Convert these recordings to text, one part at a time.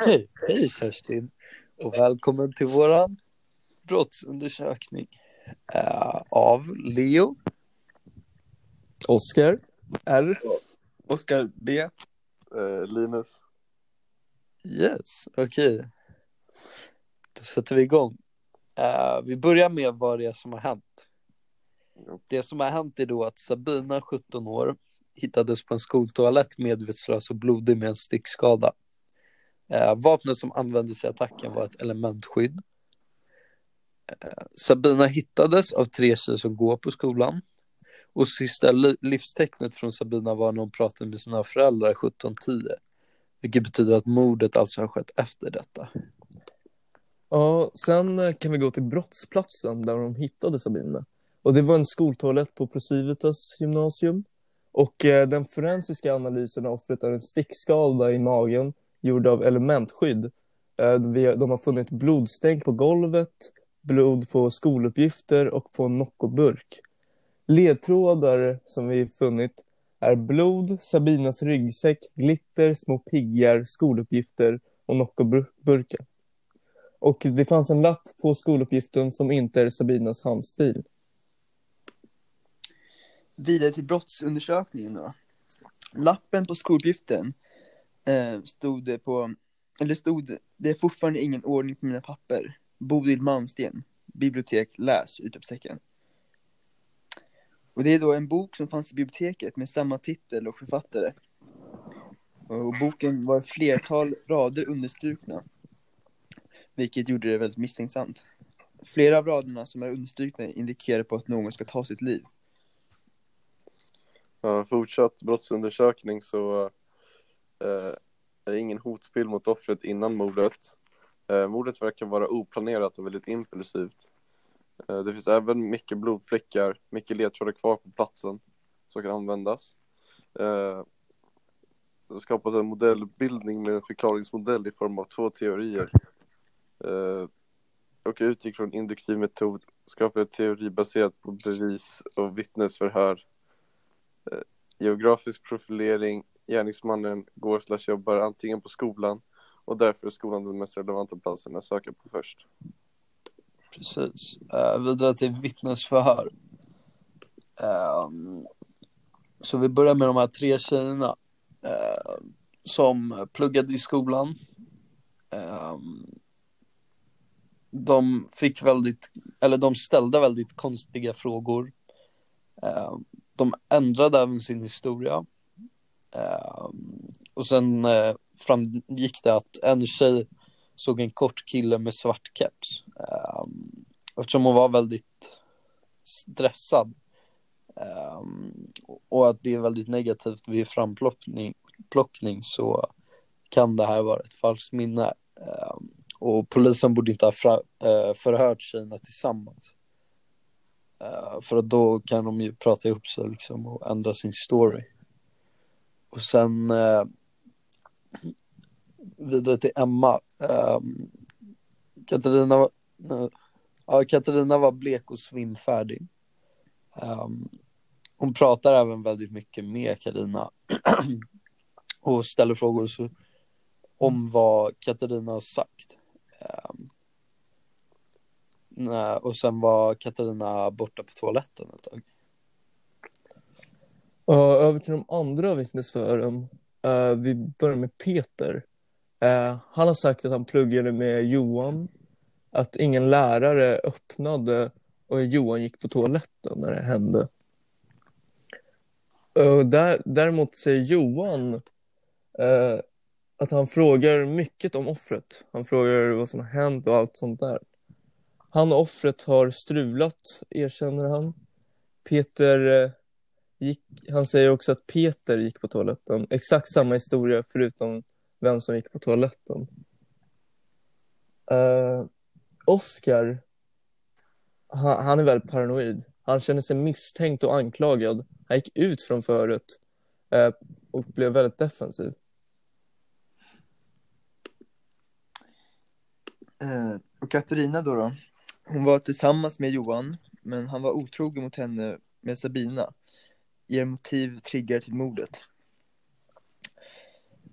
Okej, hej Kerstin och välkommen till våran brottsundersökning uh, av Leo. Oskar R. Oskar B. Eh, Linus. Yes, okej. Då sätter vi igång. Uh, vi börjar med vad det är som har hänt. Det som har hänt är då att Sabina, 17 år, hittades på en skoltoalett medvetslös och blodig med en stickskada. Eh, vapnet som användes i attacken var ett elementskydd. Eh, Sabina hittades av tre tjejer som går på skolan. Och sista li- livstecknet från Sabina var när hon pratade med sina föräldrar 17.10. Vilket betyder att mordet alltså har skett efter detta. Ja, sen eh, kan vi gå till brottsplatsen där de hittade Sabina. Och det var en skoltoalett på Procivitas gymnasium. Och eh, den forensiska analysen av offret är en stickskada i magen gjord av elementskydd. Eh, de har funnit blodstänk på golvet, blod på skoluppgifter och på en Noccoburk. Ledtrådar som vi funnit är blod, Sabinas ryggsäck, glitter, små piggar, skoluppgifter och Noccoburken. Och det fanns en lapp på skoluppgiften som inte är Sabinas handstil. Vidare till brottsundersökningen då. Lappen på skoluppgiften eh, stod det på, eller stod det är fortfarande ingen ordning på mina papper. Bodil Malmsten, bibliotek, läs, utropstecken. Och det är då en bok som fanns i biblioteket med samma titel och författare. Och boken var ett flertal rader understrukna. Vilket gjorde det väldigt misstänksamt. Flera av raderna som är understrukna indikerar på att någon ska ta sitt liv. Ja, fortsatt brottsundersökning så Eh, är ingen hotbild mot offret innan mordet. Eh, mordet verkar vara oplanerat och väldigt impulsivt. Eh, det finns även mycket blodfläckar, mycket ledtrådar kvar på platsen som kan användas. Eh, det har skapat en modellbildning med en förklaringsmodell i form av två teorier. Eh, och utgick från induktiv metod, skapade teori baserat på bevis och vittnesförhör. Eh, geografisk profilering, gärningsmannen går slash jobbar antingen på skolan och därför är skolan den mest relevanta platsen att söka på först. Precis. Uh, vidare till vittnesförhör. Um, så vi börjar med de här tre tjejerna uh, som pluggade i skolan. Um, de fick väldigt, eller de ställde väldigt konstiga frågor. Ehm, de ändrade även sin historia. Ehm, och sen eh, framgick det att en tjej såg en kort kille med svart keps. Ehm, eftersom hon var väldigt stressad. Ehm, och att det är väldigt negativt vid framplockning plockning, så kan det här vara ett falskt minne. Och polisen borde inte ha fra, eh, förhört tjejerna tillsammans. För att då kan de ju prata ihop sig liksom och ändra sin story. Och sen eh, vidare till Emma. Eh, Katarina, var, eh, ja, Katarina var blek och svimfärdig. Ehm, hon pratar även väldigt mycket med Karina och ställer frågor så, om vad Katarina har sagt. Ehm, och sen var Katarina borta på toaletten ett tag. Uh, över till de andra vittnesförhören. Uh, eh, vi börjar med Peter. Uh, han har sagt att han pluggade med Johan. Att ingen lärare öppnade och Johan gick på toaletten när det hände. Uh, där, däremot säger Johan uh, att han frågar mycket om offret. Han frågar vad som har hänt och allt sånt där. Han och offret har strulat, erkänner han. Peter uh, gick, han säger också att Peter gick på toaletten. Exakt samma historia förutom vem som gick på toaletten. Uh, Oscar, han, han är väldigt paranoid. Han känner sig misstänkt och anklagad. Han gick ut från förut uh, och blev väldigt defensiv. Uh, och Katarina då, då, hon var tillsammans med Johan, men han var otrogen mot henne med Sabina. Ger motiv triggar till mordet.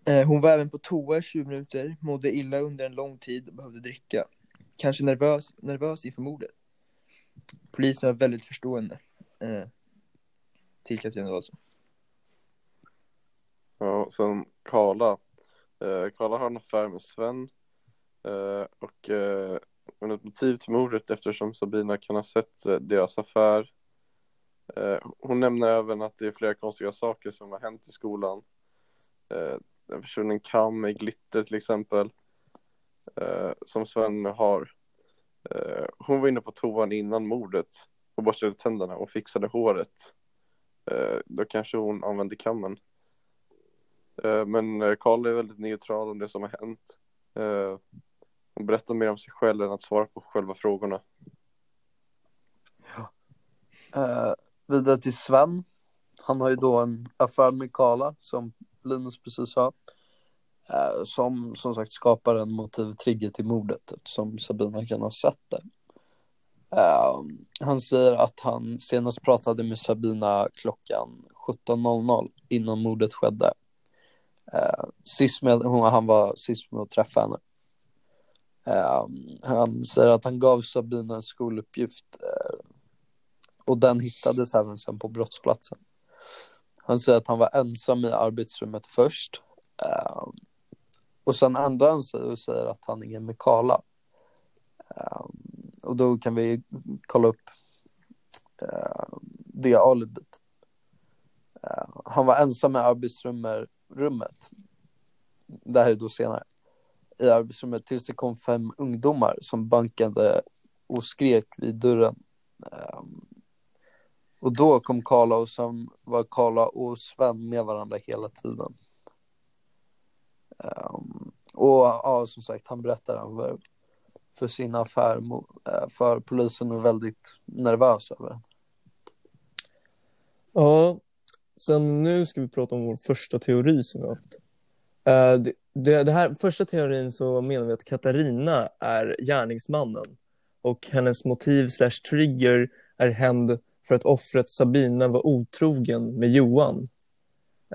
Eh, hon var även på toa i 20 minuter, mådde illa under en lång tid och behövde dricka. Kanske nervös, nervös inför mordet. Polisen var väldigt förstående. Eh, till Katarina alltså. Ja, sen Karla. Eh, Karla har en affär med Sven. Eh, och eh, ett motiv till mordet eftersom Sabina kan ha sett eh, deras affär. Eh, hon nämner även att det är flera konstiga saker som har hänt i skolan. Eh, en försvunnen kam i glitter till exempel. Eh, som Sven har. Hon var inne på toan innan mordet och borstade tänderna och fixade håret. Då kanske hon använde kammen. Men Karl är väldigt neutral om det som har hänt. Hon berättar mer om sig själv än att svara på själva frågorna. Eh, vidare till Sven. Han har ju då en affär med Kala som Linus precis sa. Eh, som som sagt skapar en motivtrigger till mordet som Sabina kan ha sett det. Ehm, han säger att han senast pratade med Sabina klockan 17.00 innan mordet skedde. Ehm, sist med, han var sist med att träffa henne. Ehm, han säger att han gav Sabina en skoluppgift eh, och den hittades även sen på brottsplatsen. Han säger att han var ensam i arbetsrummet först. Eh, och sen ändrar han sig och säger att han är med Karla. Eh, och då kan vi kolla upp eh, det alibit. Eh, han var ensam i arbetsrummet. Det här är då senare. I arbetsrummet tills det kom fem ungdomar som bankade och skrek vid dörren. Och då kom Karla och sen var Karla och Sven med varandra hela tiden. Um, och ja, som sagt, han berättar för, för sin affär eh, för polisen och är väldigt nervös över den. Ja, sen nu ska vi prata om vår första teori som vi har haft. Uh, det, det, det här första teorin så menar vi att Katarina är gärningsmannen och hennes motiv slash trigger är hämnd för att offret Sabina var otrogen med Johan.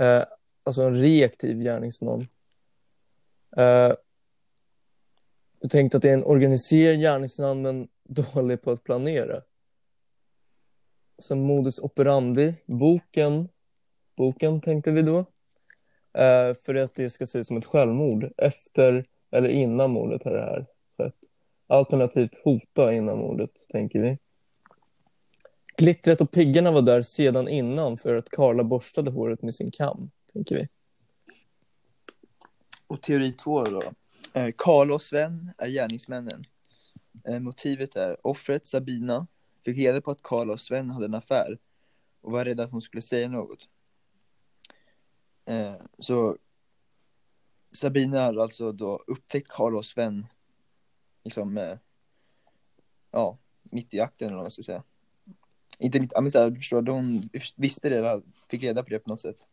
Eh, alltså en reaktiv gärningsman. Eh, jag tänkte att det är en organiserad gärningsman men dålig på att planera. Sen modus operandi, boken. Boken tänkte vi då. Eh, för att det ska se ut som ett självmord efter eller innan mordet har det här skett. Alternativt hota innan mordet, tänker vi. Glittret och piggarna var där sedan innan för att Karla borstade håret med sin kam, tänker vi. Och teori två då. Eh, Karl och Sven är gärningsmännen. Eh, motivet är offret Sabina fick reda på att Karl och Sven hade en affär och var rädd att hon skulle säga något. Eh, så Sabina har alltså då upptäckt Karl och Sven liksom, eh, ja, mitt i akten eller vad man ska säga. Inte riktigt, ja, men så här, du förstår, hon visste det eller fick reda på det på något sätt.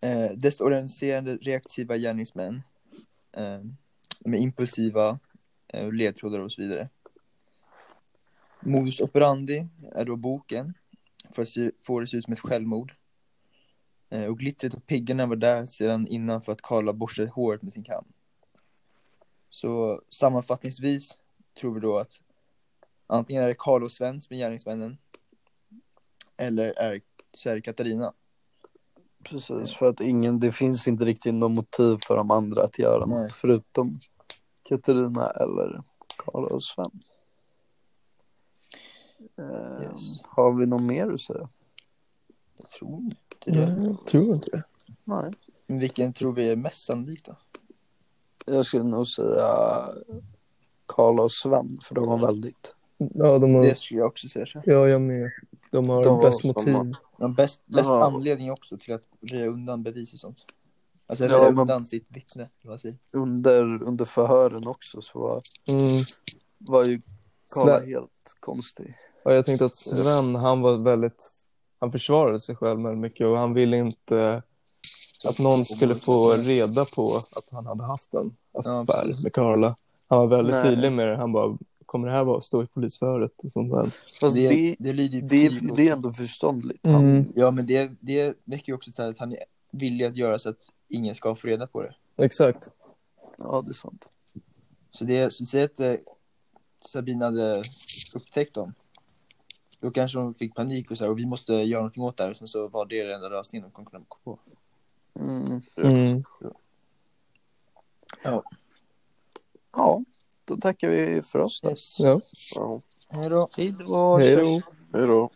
Eh, desorganiserade reaktiva gärningsmän eh, med impulsiva eh, ledtrådar och så vidare. Modus operandi är då boken för att se, få det se ut som ett självmord. Eh, och glittret och piggarna var där sedan innan för att Karla borstade håret med sin kam. Så sammanfattningsvis tror vi då att antingen är det Karl och Sven som är gärningsmännen eller är, så är det Katarina. Precis, för att ingen, det finns inte riktigt något motiv för de andra att göra Nej. något förutom Katarina eller Karl och Sven. Eh, Yes. Har vi något mer att säga? Jag tror inte det. Nej, jag tror inte det. Nej. Men vilken tror vi är mest sannolik då? Jag skulle nog säga Karl och Sven, för de var väldigt... Ja, de har, Det skulle jag också säga. Så. ja, jag med. De har De har bäst motiv. De bäst, bäst Ja. anledning också till att röja undan bevis och sånt. Alltså Ja, röja men- undan sitt vittne. Under, under förhören också så var, Mm. var ju Karla Sven, helt konstig. ja, jag tänkte att Sven, han var väldigt... Han försvarade sig själv väldigt mycket och han ville inte att någon skulle få reda på att han hade haft en Ja, affär precis. med Karla. Han var väldigt Nej. tydlig med det. Han bara, kommer det här vara stå i polisförhöret och sånt där? Fast Det, det, det lyder det, det är ändå förståndligt. Mm. Han, Ja, men det, det väcker ju också så här att han är villiga att göra så att ingen ska få reda på det. Exakt. Ja, det är sant. Så det, så säg att eh, Sabina hade upptäckt dem. Då kanske de fick panik och så här, och vi måste göra någonting åt det här. Och sen så var det den enda lösningen de kunde komma på. Mm. Mm. Ja, då tackar vi för oss då. Yes. Ja. Ja. Hej då. Hej då. Hej då. Hej då.